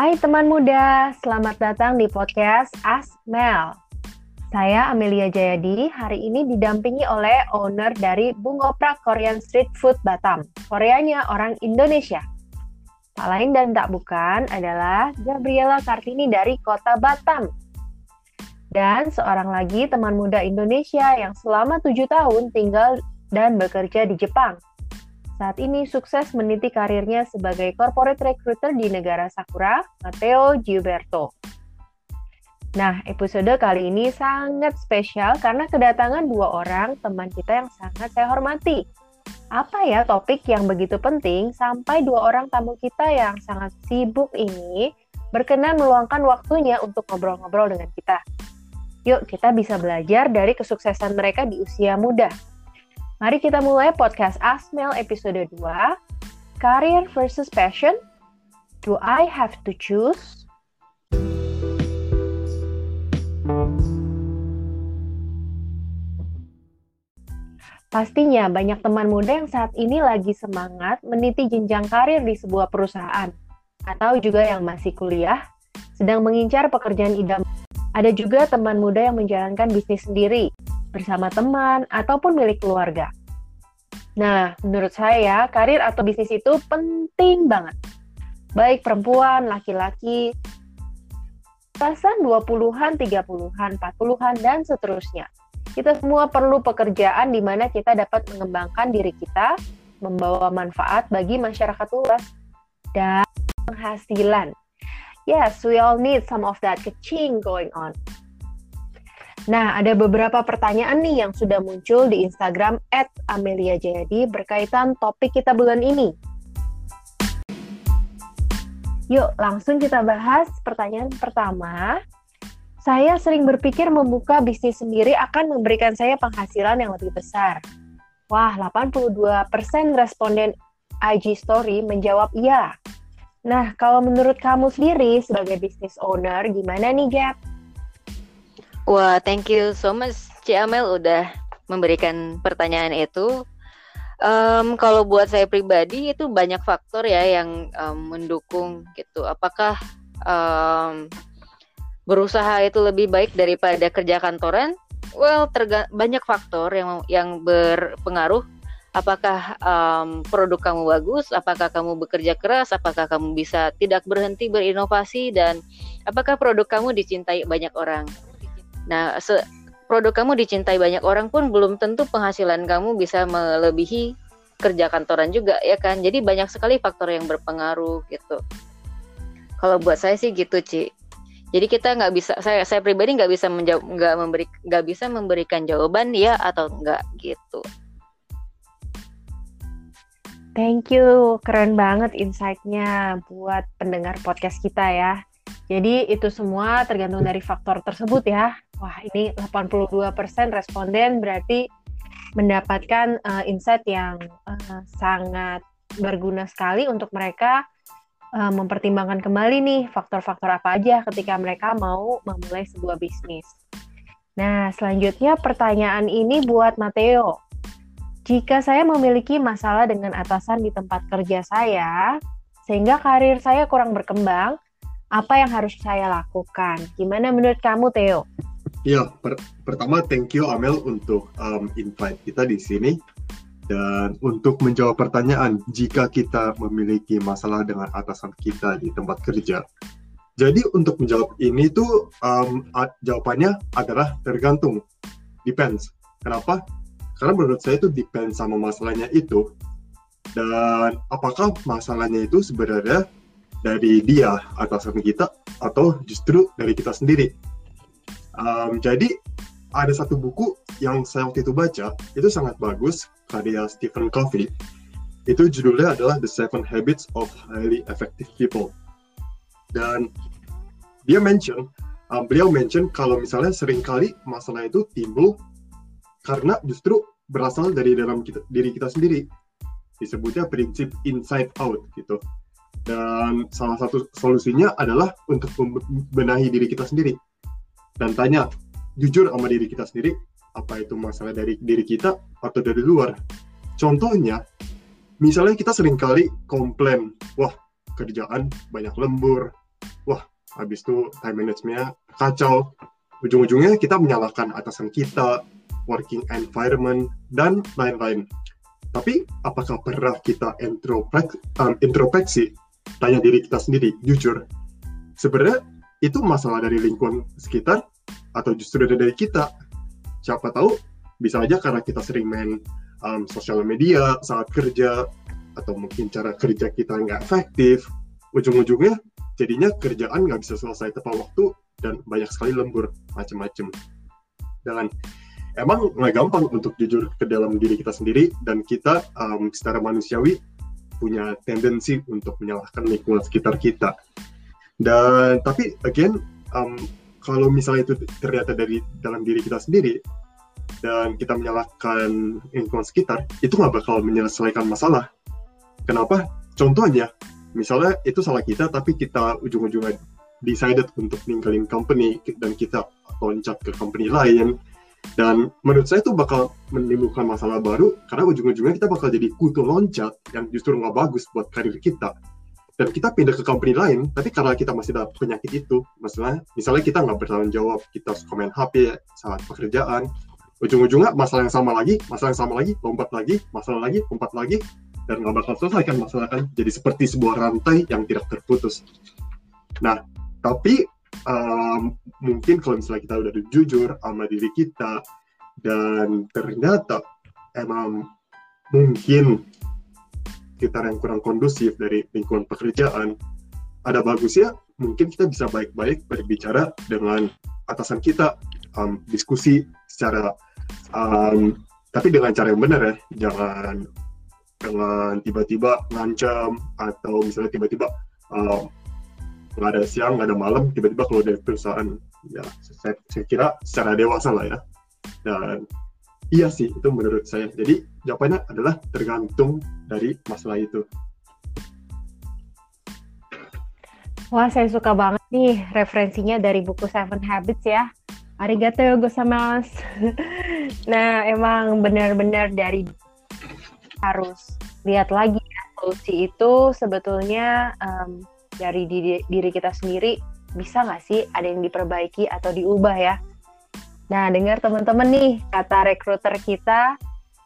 Hai teman muda, selamat datang di podcast Ask Mel. Saya Amelia Jayadi, hari ini didampingi oleh owner dari Bungoprak Korean Street Food Batam. Koreanya orang Indonesia. Tak lain dan tak bukan adalah Gabriela Kartini dari kota Batam. Dan seorang lagi teman muda Indonesia yang selama tujuh tahun tinggal dan bekerja di Jepang. Saat ini sukses meniti karirnya sebagai corporate recruiter di negara Sakura, Matteo Gilberto. Nah, episode kali ini sangat spesial karena kedatangan dua orang teman kita yang sangat saya hormati. Apa ya topik yang begitu penting sampai dua orang tamu kita yang sangat sibuk ini berkenan meluangkan waktunya untuk ngobrol-ngobrol dengan kita. Yuk, kita bisa belajar dari kesuksesan mereka di usia muda. Mari kita mulai podcast Asmel episode 2, Career versus Passion. Do I have to choose? Pastinya banyak teman muda yang saat ini lagi semangat meniti jenjang karir di sebuah perusahaan, atau juga yang masih kuliah, sedang mengincar pekerjaan idaman. Ada juga teman muda yang menjalankan bisnis sendiri, bersama teman, ataupun milik keluarga. Nah, menurut saya, karir atau bisnis itu penting banget. Baik perempuan, laki-laki, pasan 20-an, 30-an, 40-an, dan seterusnya kita semua perlu pekerjaan di mana kita dapat mengembangkan diri kita, membawa manfaat bagi masyarakat luas, dan penghasilan. Yes, we all need some of that kecing going on. Nah, ada beberapa pertanyaan nih yang sudah muncul di Instagram @amelia_jayadi berkaitan topik kita bulan ini. Yuk, langsung kita bahas pertanyaan pertama. Saya sering berpikir membuka bisnis sendiri akan memberikan saya penghasilan yang lebih besar. Wah, 82% responden IG Story menjawab iya. Nah, kalau menurut kamu sendiri sebagai business owner, gimana nih, Gap? Wah, thank you so much, Ci Amel udah memberikan pertanyaan itu. Um, kalau buat saya pribadi itu banyak faktor ya yang um, mendukung gitu. Apakah um, berusaha itu lebih baik daripada kerja kantoran? Well, terga banyak faktor yang yang berpengaruh. Apakah um, produk kamu bagus? Apakah kamu bekerja keras? Apakah kamu bisa tidak berhenti berinovasi? Dan apakah produk kamu dicintai banyak orang? Nah, produk kamu dicintai banyak orang pun belum tentu penghasilan kamu bisa melebihi kerja kantoran juga ya kan. Jadi banyak sekali faktor yang berpengaruh gitu. Kalau buat saya sih gitu, Ci. Jadi kita nggak bisa, saya saya pribadi nggak bisa menjawab, nggak memberi, nggak bisa memberikan jawaban ya atau enggak gitu. Thank you, keren banget insight-nya buat pendengar podcast kita ya. Jadi itu semua tergantung dari faktor tersebut ya. Wah ini 82% responden berarti mendapatkan uh, insight yang uh, sangat berguna sekali untuk mereka uh, mempertimbangkan kembali nih faktor-faktor apa aja ketika mereka mau memulai sebuah bisnis. Nah, selanjutnya pertanyaan ini buat Matteo. Jika saya memiliki masalah dengan atasan di tempat kerja saya, sehingga karir saya kurang berkembang, apa yang harus saya lakukan? Gimana menurut kamu, Theo? Ya, per pertama thank you Amel untuk um, invite kita di sini. Dan untuk menjawab pertanyaan, jika kita memiliki masalah dengan atasan kita di tempat kerja, jadi untuk menjawab ini tuh um, jawabannya adalah tergantung, depends. Kenapa? Karena menurut saya itu depends sama masalahnya itu. Dan apakah masalahnya itu sebenarnya dari dia atasan kita atau justru dari kita sendiri? Um, jadi ada satu buku yang saya waktu itu baca itu sangat bagus karya Stephen Covey. Itu judulnya adalah The Seven Habits of Highly Effective People. Dan dia mention um, beliau mention kalau misalnya sering kali masalah itu timbul karena justru berasal dari dalam kita, diri kita sendiri. Disebutnya prinsip inside out gitu. Dan salah satu solusinya adalah untuk membenahi diri kita sendiri dan tanya jujur sama diri kita sendiri apa itu masalah dari diri kita atau dari luar? Contohnya misalnya kita sering kali komplain wah kerjaan banyak lembur. Wah habis itu time managementnya kacau. Ujung-ujungnya kita menyalahkan atasan kita working environment dan lain-lain. Tapi apakah pernah kita um, introspeksi tanya diri kita sendiri jujur sebenarnya itu masalah dari lingkungan sekitar atau justru dari kita. Siapa tahu bisa aja karena kita sering main um, sosial media saat kerja atau mungkin cara kerja kita nggak efektif ujung-ujungnya jadinya kerjaan nggak bisa selesai tepat waktu dan banyak sekali lembur macam-macam dan emang nggak gampang untuk jujur ke dalam diri kita sendiri dan kita um, secara manusiawi punya tendensi untuk menyalahkan lingkungan sekitar kita. Dan tapi again um, kalau misalnya itu ternyata dari dalam diri kita sendiri dan kita menyalahkan lingkungan sekitar, itu nggak bakal menyelesaikan masalah. Kenapa? Contohnya, misalnya itu salah kita, tapi kita ujung-ujungnya decided untuk ninggalin company dan kita loncat ke company lain. Dan menurut saya itu bakal menimbulkan masalah baru karena ujung-ujungnya kita bakal jadi kutu loncat yang justru nggak bagus buat karir kita dan kita pindah ke company lain tapi karena kita masih ada penyakit itu masalah misalnya kita nggak bertanggung jawab kita suka main HP saat pekerjaan. Ujung-ujungnya masalah yang sama lagi masalah yang sama lagi lompat lagi masalah lagi lompat lagi dan nggak bakal selesai kan masalah kan. Jadi seperti sebuah rantai yang tidak terputus. Nah tapi um, mungkin kalau misalnya kita udah jujur sama diri kita dan ternyata emang mungkin sekitar yang kurang kondusif dari lingkungan pekerjaan, ada bagusnya mungkin kita bisa baik-baik berbicara dengan atasan kita, um, diskusi secara, um, tapi dengan cara yang benar ya, jangan dengan tiba-tiba ngancam atau misalnya tiba-tiba um, nggak ada siang, nggak ada malam, tiba-tiba kalau dari perusahaan, ya saya, saya kira secara dewasa lah ya. Dan Iya sih, itu menurut saya. Jadi jawabannya adalah tergantung dari masalah itu. Wah, saya suka banget nih referensinya dari buku Seven Habits ya. Arigato gozaimasu. nah, emang benar-benar dari harus lihat lagi ya, solusi itu sebetulnya um, dari diri, diri kita sendiri bisa nggak sih ada yang diperbaiki atau diubah ya Nah, dengar teman-teman nih, kata rekruter kita,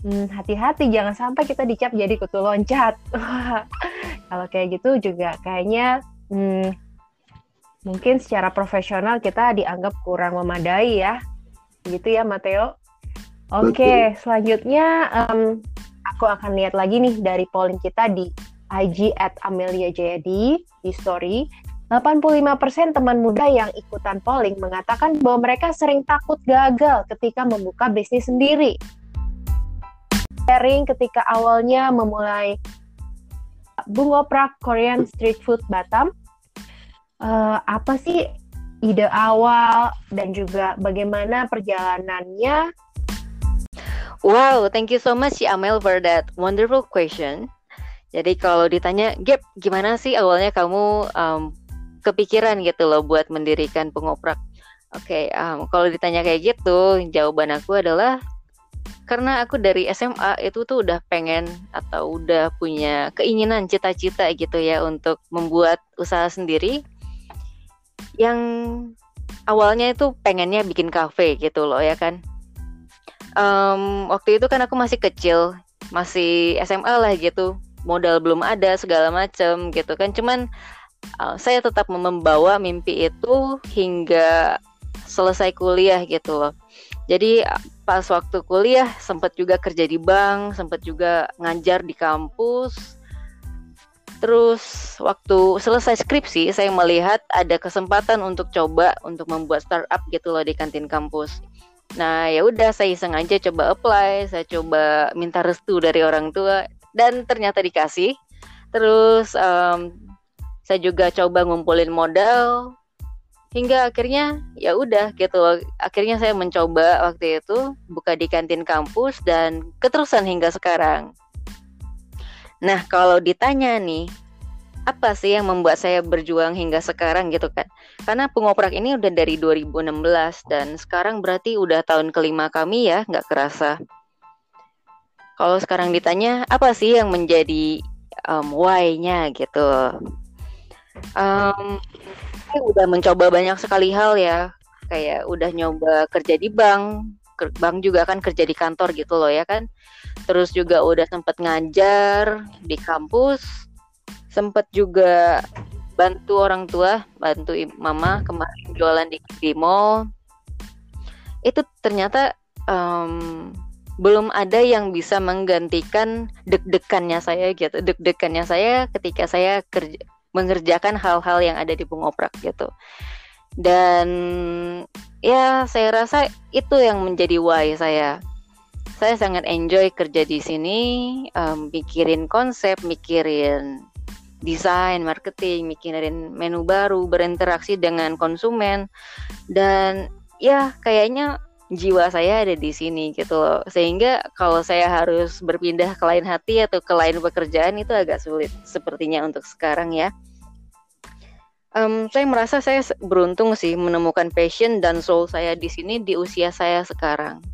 hmm, hati-hati jangan sampai kita dicap jadi kutu loncat. Kalau kayak gitu juga kayaknya hmm, mungkin secara profesional kita dianggap kurang memadai ya. Gitu ya, Mateo. Oke, okay, selanjutnya um, aku akan lihat lagi nih dari polling kita di IG at Amelia Jayadi di story. 85% teman muda yang ikutan polling mengatakan bahwa mereka sering takut gagal ketika membuka bisnis sendiri. Sharing ketika awalnya memulai Bungoprak Korean Street Food Batam, uh, apa sih ide awal dan juga bagaimana perjalanannya? Wow, thank you so much Amel for that wonderful question. Jadi kalau ditanya, Gap, gimana sih awalnya kamu um, kepikiran gitu loh buat mendirikan pengoprak. Oke, okay, um, kalau ditanya kayak gitu, jawaban aku adalah karena aku dari SMA itu tuh udah pengen atau udah punya keinginan cita-cita gitu ya untuk membuat usaha sendiri. Yang awalnya itu pengennya bikin kafe gitu loh ya kan. Um, waktu itu kan aku masih kecil masih SMA lah gitu. Modal belum ada segala macem gitu kan. Cuman uh, saya tetap membawa mimpi itu hingga selesai kuliah gitu loh. Jadi pas waktu kuliah sempat juga kerja di bank, sempat juga ngajar di kampus. Terus waktu selesai skripsi saya melihat ada kesempatan untuk coba untuk membuat startup gitu loh di kantin kampus. Nah ya udah saya iseng aja coba apply, saya coba minta restu dari orang tua dan ternyata dikasih. Terus um, saya juga coba ngumpulin modal hingga akhirnya ya udah gitu. Akhirnya saya mencoba waktu itu buka di kantin kampus dan keterusan hingga sekarang. Nah, kalau ditanya nih, apa sih yang membuat saya berjuang hingga sekarang gitu kan? Karena pengoprak ini udah dari 2016 dan sekarang berarti udah tahun kelima kami ya, nggak kerasa. Kalau sekarang ditanya, apa sih yang menjadi um, why-nya gitu? Um, saya udah mencoba banyak sekali hal ya, kayak udah nyoba kerja di bank, bank juga kan kerja di kantor gitu loh ya kan. Terus juga udah sempat ngajar di kampus, sempat juga bantu orang tua, bantu mama kemarin jualan di, di mall. Itu ternyata um, belum ada yang bisa menggantikan deg-degannya saya gitu. Deg-degannya saya ketika saya kerja mengerjakan hal-hal yang ada di Bungoprak gitu. Dan ya saya rasa itu yang menjadi why saya. Saya sangat enjoy kerja di sini, um, mikirin konsep, mikirin desain, marketing, mikirin menu baru, berinteraksi dengan konsumen, dan ya kayaknya jiwa saya ada di sini gitu loh. Sehingga kalau saya harus berpindah ke lain hati atau ke lain pekerjaan itu agak sulit sepertinya untuk sekarang ya. Um, saya merasa saya beruntung sih menemukan passion dan soul saya di sini di usia saya sekarang.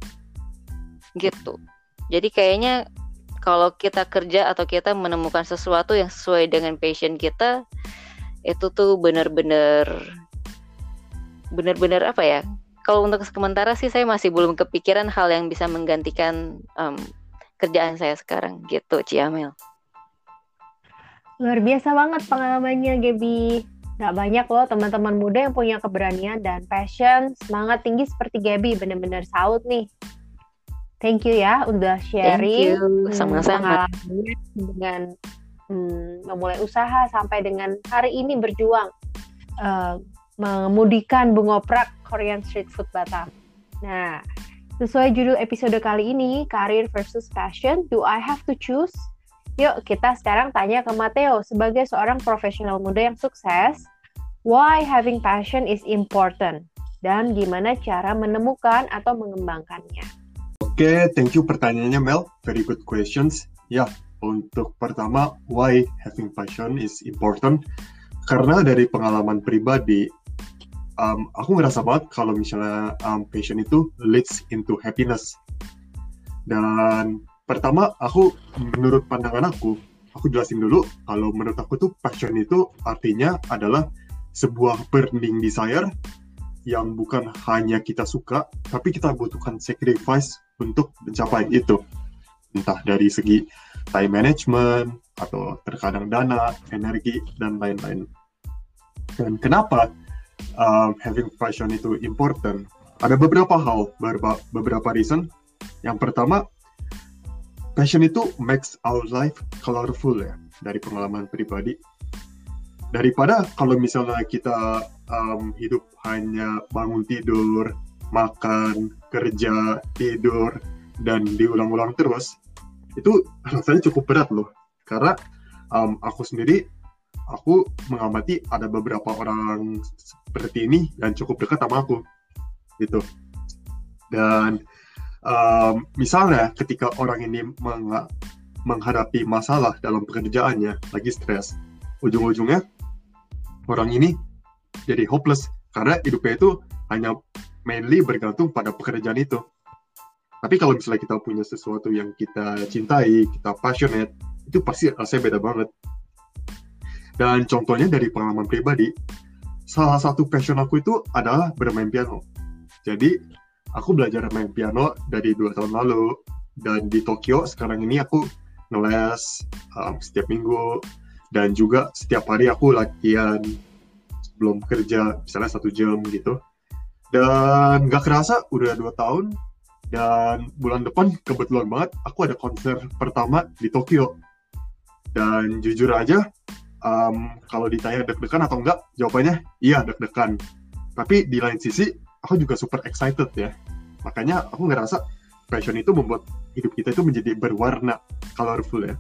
Gitu. Jadi kayaknya kalau kita kerja atau kita menemukan sesuatu yang sesuai dengan passion kita itu tuh benar-benar benar-benar apa ya? Kalau untuk sementara sih saya masih belum kepikiran hal yang bisa menggantikan um, kerjaan saya sekarang gitu, Ciamel. Luar biasa banget pengalamannya, Gaby. Gak banyak loh teman-teman muda yang punya keberanian dan passion, semangat tinggi seperti Gaby, bener-bener salut nih. Thank you ya udah sharing hmm, sama-sama dengan hmm, memulai usaha sampai dengan hari ini berjuang uh, mengemudikan bungoprak Korean Street Food Batam. Nah, sesuai judul episode kali ini, Career versus Passion, Do I Have to Choose? Yuk kita sekarang tanya ke Mateo sebagai seorang profesional muda yang sukses, why having passion is important dan gimana cara menemukan atau mengembangkannya. Oke, okay, thank you pertanyaannya Mel. Very good questions. Ya, untuk pertama, why having passion is important? Karena dari pengalaman pribadi, um, aku ngerasa banget kalau misalnya um, passion itu leads into happiness. Dan pertama aku menurut pandangan aku aku jelasin dulu kalau menurut aku tuh passion itu artinya adalah sebuah burning desire yang bukan hanya kita suka tapi kita butuhkan sacrifice untuk mencapai itu entah dari segi time management atau terkadang dana, energi dan lain-lain. Dan kenapa um, having passion itu important? Ada beberapa hal, beberapa beberapa reason. Yang pertama, passion itu makes our life colorful ya dari pengalaman pribadi daripada kalau misalnya kita um, hidup hanya bangun tidur makan kerja tidur dan diulang-ulang terus itu rasanya cukup berat loh. Karena um, aku sendiri aku mengamati ada beberapa orang seperti ini yang cukup dekat sama aku gitu. Dan um, misalnya ketika orang ini meng menghadapi masalah dalam pekerjaannya, lagi stres, ujung-ujungnya orang ini jadi hopeless karena hidupnya itu hanya mainly bergantung pada pekerjaan itu. Tapi kalau misalnya kita punya sesuatu yang kita cintai, kita passionate, itu pasti rasanya beda banget. Dan contohnya dari pengalaman pribadi, salah satu passion aku itu adalah bermain piano. Jadi aku belajar main piano dari dua tahun lalu dan di Tokyo sekarang ini aku ngeles um, setiap minggu dan juga setiap hari aku latihan sebelum kerja misalnya satu jam gitu. Dan gak kerasa udah dua tahun. Dan bulan depan kebetulan banget aku ada konser pertama di Tokyo. Dan jujur aja um, kalau ditanya deg-degan atau enggak jawabannya iya deg-degan. Tapi di lain sisi aku juga super excited ya. Makanya aku ngerasa passion itu membuat hidup kita itu menjadi berwarna colorful ya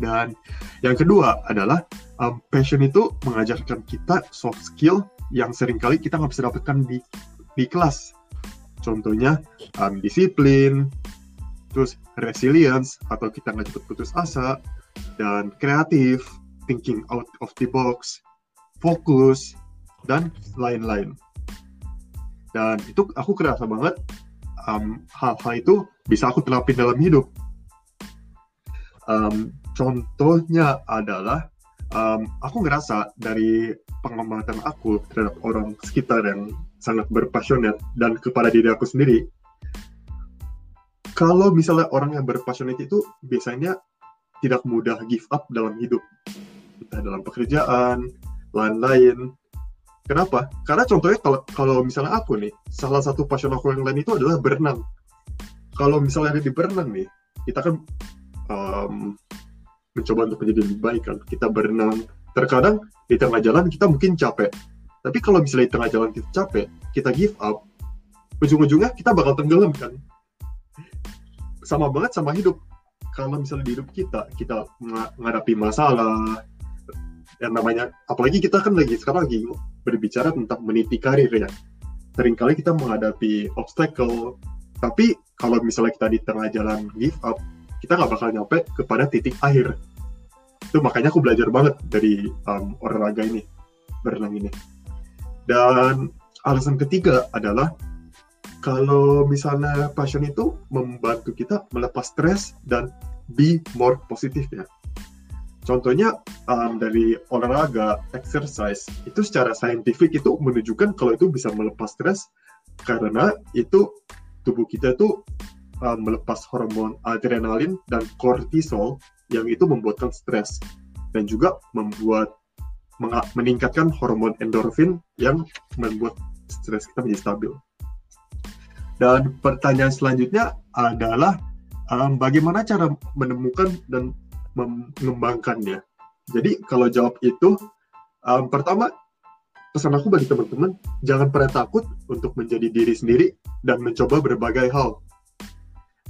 dan yang kedua adalah um, passion itu mengajarkan kita soft skill yang sering kali kita nggak bisa dapatkan di di kelas. Contohnya um, disiplin terus resilience atau kita nggak cepat putus asa dan kreatif thinking out of the box fokus dan lain-lain. Dan itu aku kerasa banget um, hal-hal itu bisa aku terapin dalam hidup. Um, contohnya adalah um, aku ngerasa dari pengamatan aku terhadap orang sekitar yang sangat berpasionet dan kepada diri aku sendiri, kalau misalnya orang yang berpasionet itu biasanya tidak mudah give up dalam hidup, entah dalam pekerjaan, lain-lain. Kenapa? Karena contohnya kalau kalau misalnya aku nih, salah satu passion aku yang lain itu adalah berenang. Kalau misalnya ada di berenang nih, kita kan um, mencoba untuk menjadi lebih baik kan. Kita berenang. Terkadang di tengah jalan kita mungkin capek. Tapi kalau misalnya di tengah jalan kita capek, kita give up, ujung-ujungnya kita bakal tenggelam kan. Sama banget sama hidup. Kalau misalnya di hidup kita, kita menghadapi masalah, yang namanya, apalagi kita kan lagi sekarang lagi berbicara tentang meniti karir ya. Seringkali kita menghadapi obstacle, tapi kalau misalnya kita di tengah jalan give up, kita nggak bakal nyampe kepada titik akhir. Itu makanya aku belajar banget dari um, olahraga ini, berenang ini. Dan alasan ketiga adalah kalau misalnya passion itu membantu kita melepas stres dan be more positif ya. Contohnya um, dari olahraga, exercise, itu secara saintifik itu menunjukkan kalau itu bisa melepas stres karena itu tubuh kita itu um, melepas hormon adrenalin dan kortisol yang itu membuatkan stres dan juga membuat meningkatkan hormon endorfin yang membuat stres kita menjadi stabil. Dan pertanyaan selanjutnya adalah um, bagaimana cara menemukan dan mengembangkannya. Jadi kalau jawab itu, um, pertama pesan aku bagi teman-teman jangan pernah takut untuk menjadi diri sendiri dan mencoba berbagai hal.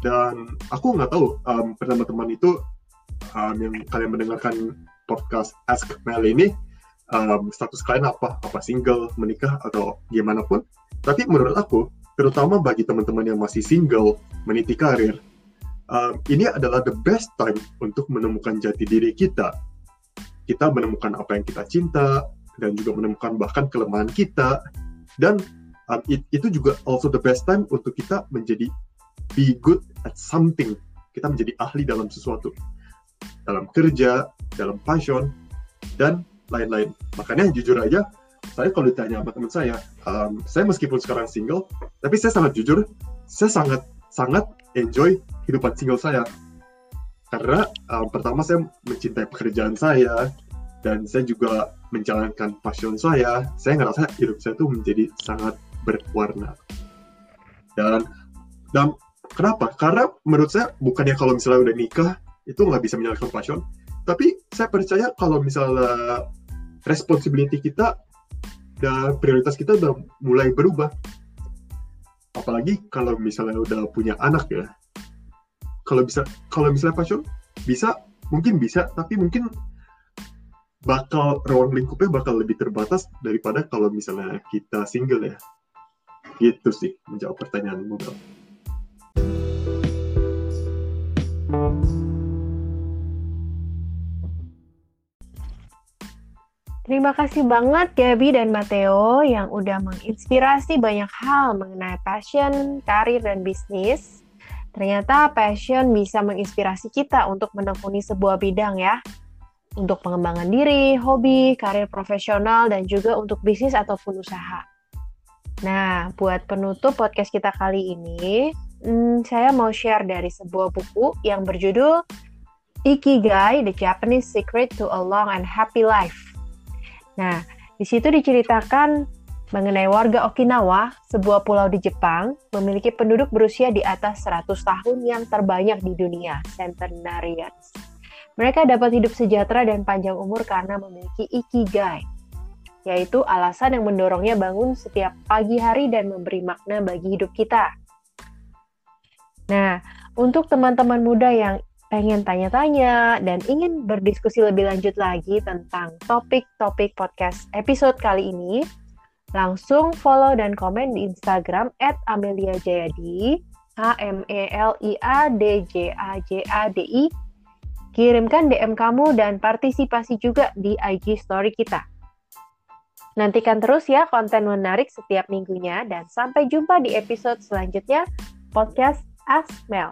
Dan aku nggak tahu um, teman-teman itu um, yang kalian mendengarkan podcast Ask Mel ini um, status kalian apa? Apa single menikah atau gimana pun. Tapi menurut aku terutama bagi teman-teman yang masih single meniti karir um, ini adalah the best time untuk menemukan jati diri kita. Kita menemukan apa yang kita cinta dan juga menemukan bahkan kelemahan kita. Dan um, it, itu juga also the best time untuk kita menjadi be good at something kita menjadi ahli dalam sesuatu dalam kerja dalam passion dan lain-lain. Makanya jujur aja, saya kalau ditanya sama teman saya, um, saya meskipun sekarang single, tapi saya sangat jujur, saya sangat sangat enjoy hidupan single saya. Karena um, pertama saya mencintai pekerjaan saya, dan saya juga menjalankan passion saya. Saya ngerasa hidup saya itu menjadi sangat berwarna. Dan dan kenapa? Karena menurut saya bukannya kalau misalnya udah nikah itu nggak bisa menjalankan passion, tapi saya percaya kalau misalnya responsibility kita dan prioritas kita udah mulai berubah. Apalagi kalau misalnya udah punya anak ya. Kalau bisa kalau misalnya passion bisa mungkin bisa tapi mungkin bakal ruang lingkupnya bakal lebih terbatas daripada kalau misalnya kita single ya. Gitu sih menjawab pertanyaan Bang. Terima kasih banget Gabi dan Matteo yang udah menginspirasi banyak hal mengenai passion, karir, dan bisnis. Ternyata passion bisa menginspirasi kita untuk menekuni sebuah bidang ya. Untuk pengembangan diri, hobi, karir profesional, dan juga untuk bisnis ataupun usaha. Nah, buat penutup podcast kita kali ini, hmm, saya mau share dari sebuah buku yang berjudul Ikigai, The Japanese Secret to a Long and Happy Life Nah, di situ diceritakan mengenai warga Okinawa, sebuah pulau di Jepang, memiliki penduduk berusia di atas 100 tahun yang terbanyak di dunia, centenarians. Mereka dapat hidup sejahtera dan panjang umur karena memiliki ikigai, yaitu alasan yang mendorongnya bangun setiap pagi hari dan memberi makna bagi hidup kita. Nah, untuk teman-teman muda yang pengen tanya-tanya dan ingin berdiskusi lebih lanjut lagi tentang topik-topik podcast episode kali ini, langsung follow dan komen di Instagram at Amelia Jayadi, A M E L I A D J A J A D I. Kirimkan DM kamu dan partisipasi juga di IG story kita. Nantikan terus ya konten menarik setiap minggunya dan sampai jumpa di episode selanjutnya podcast Ask Mel.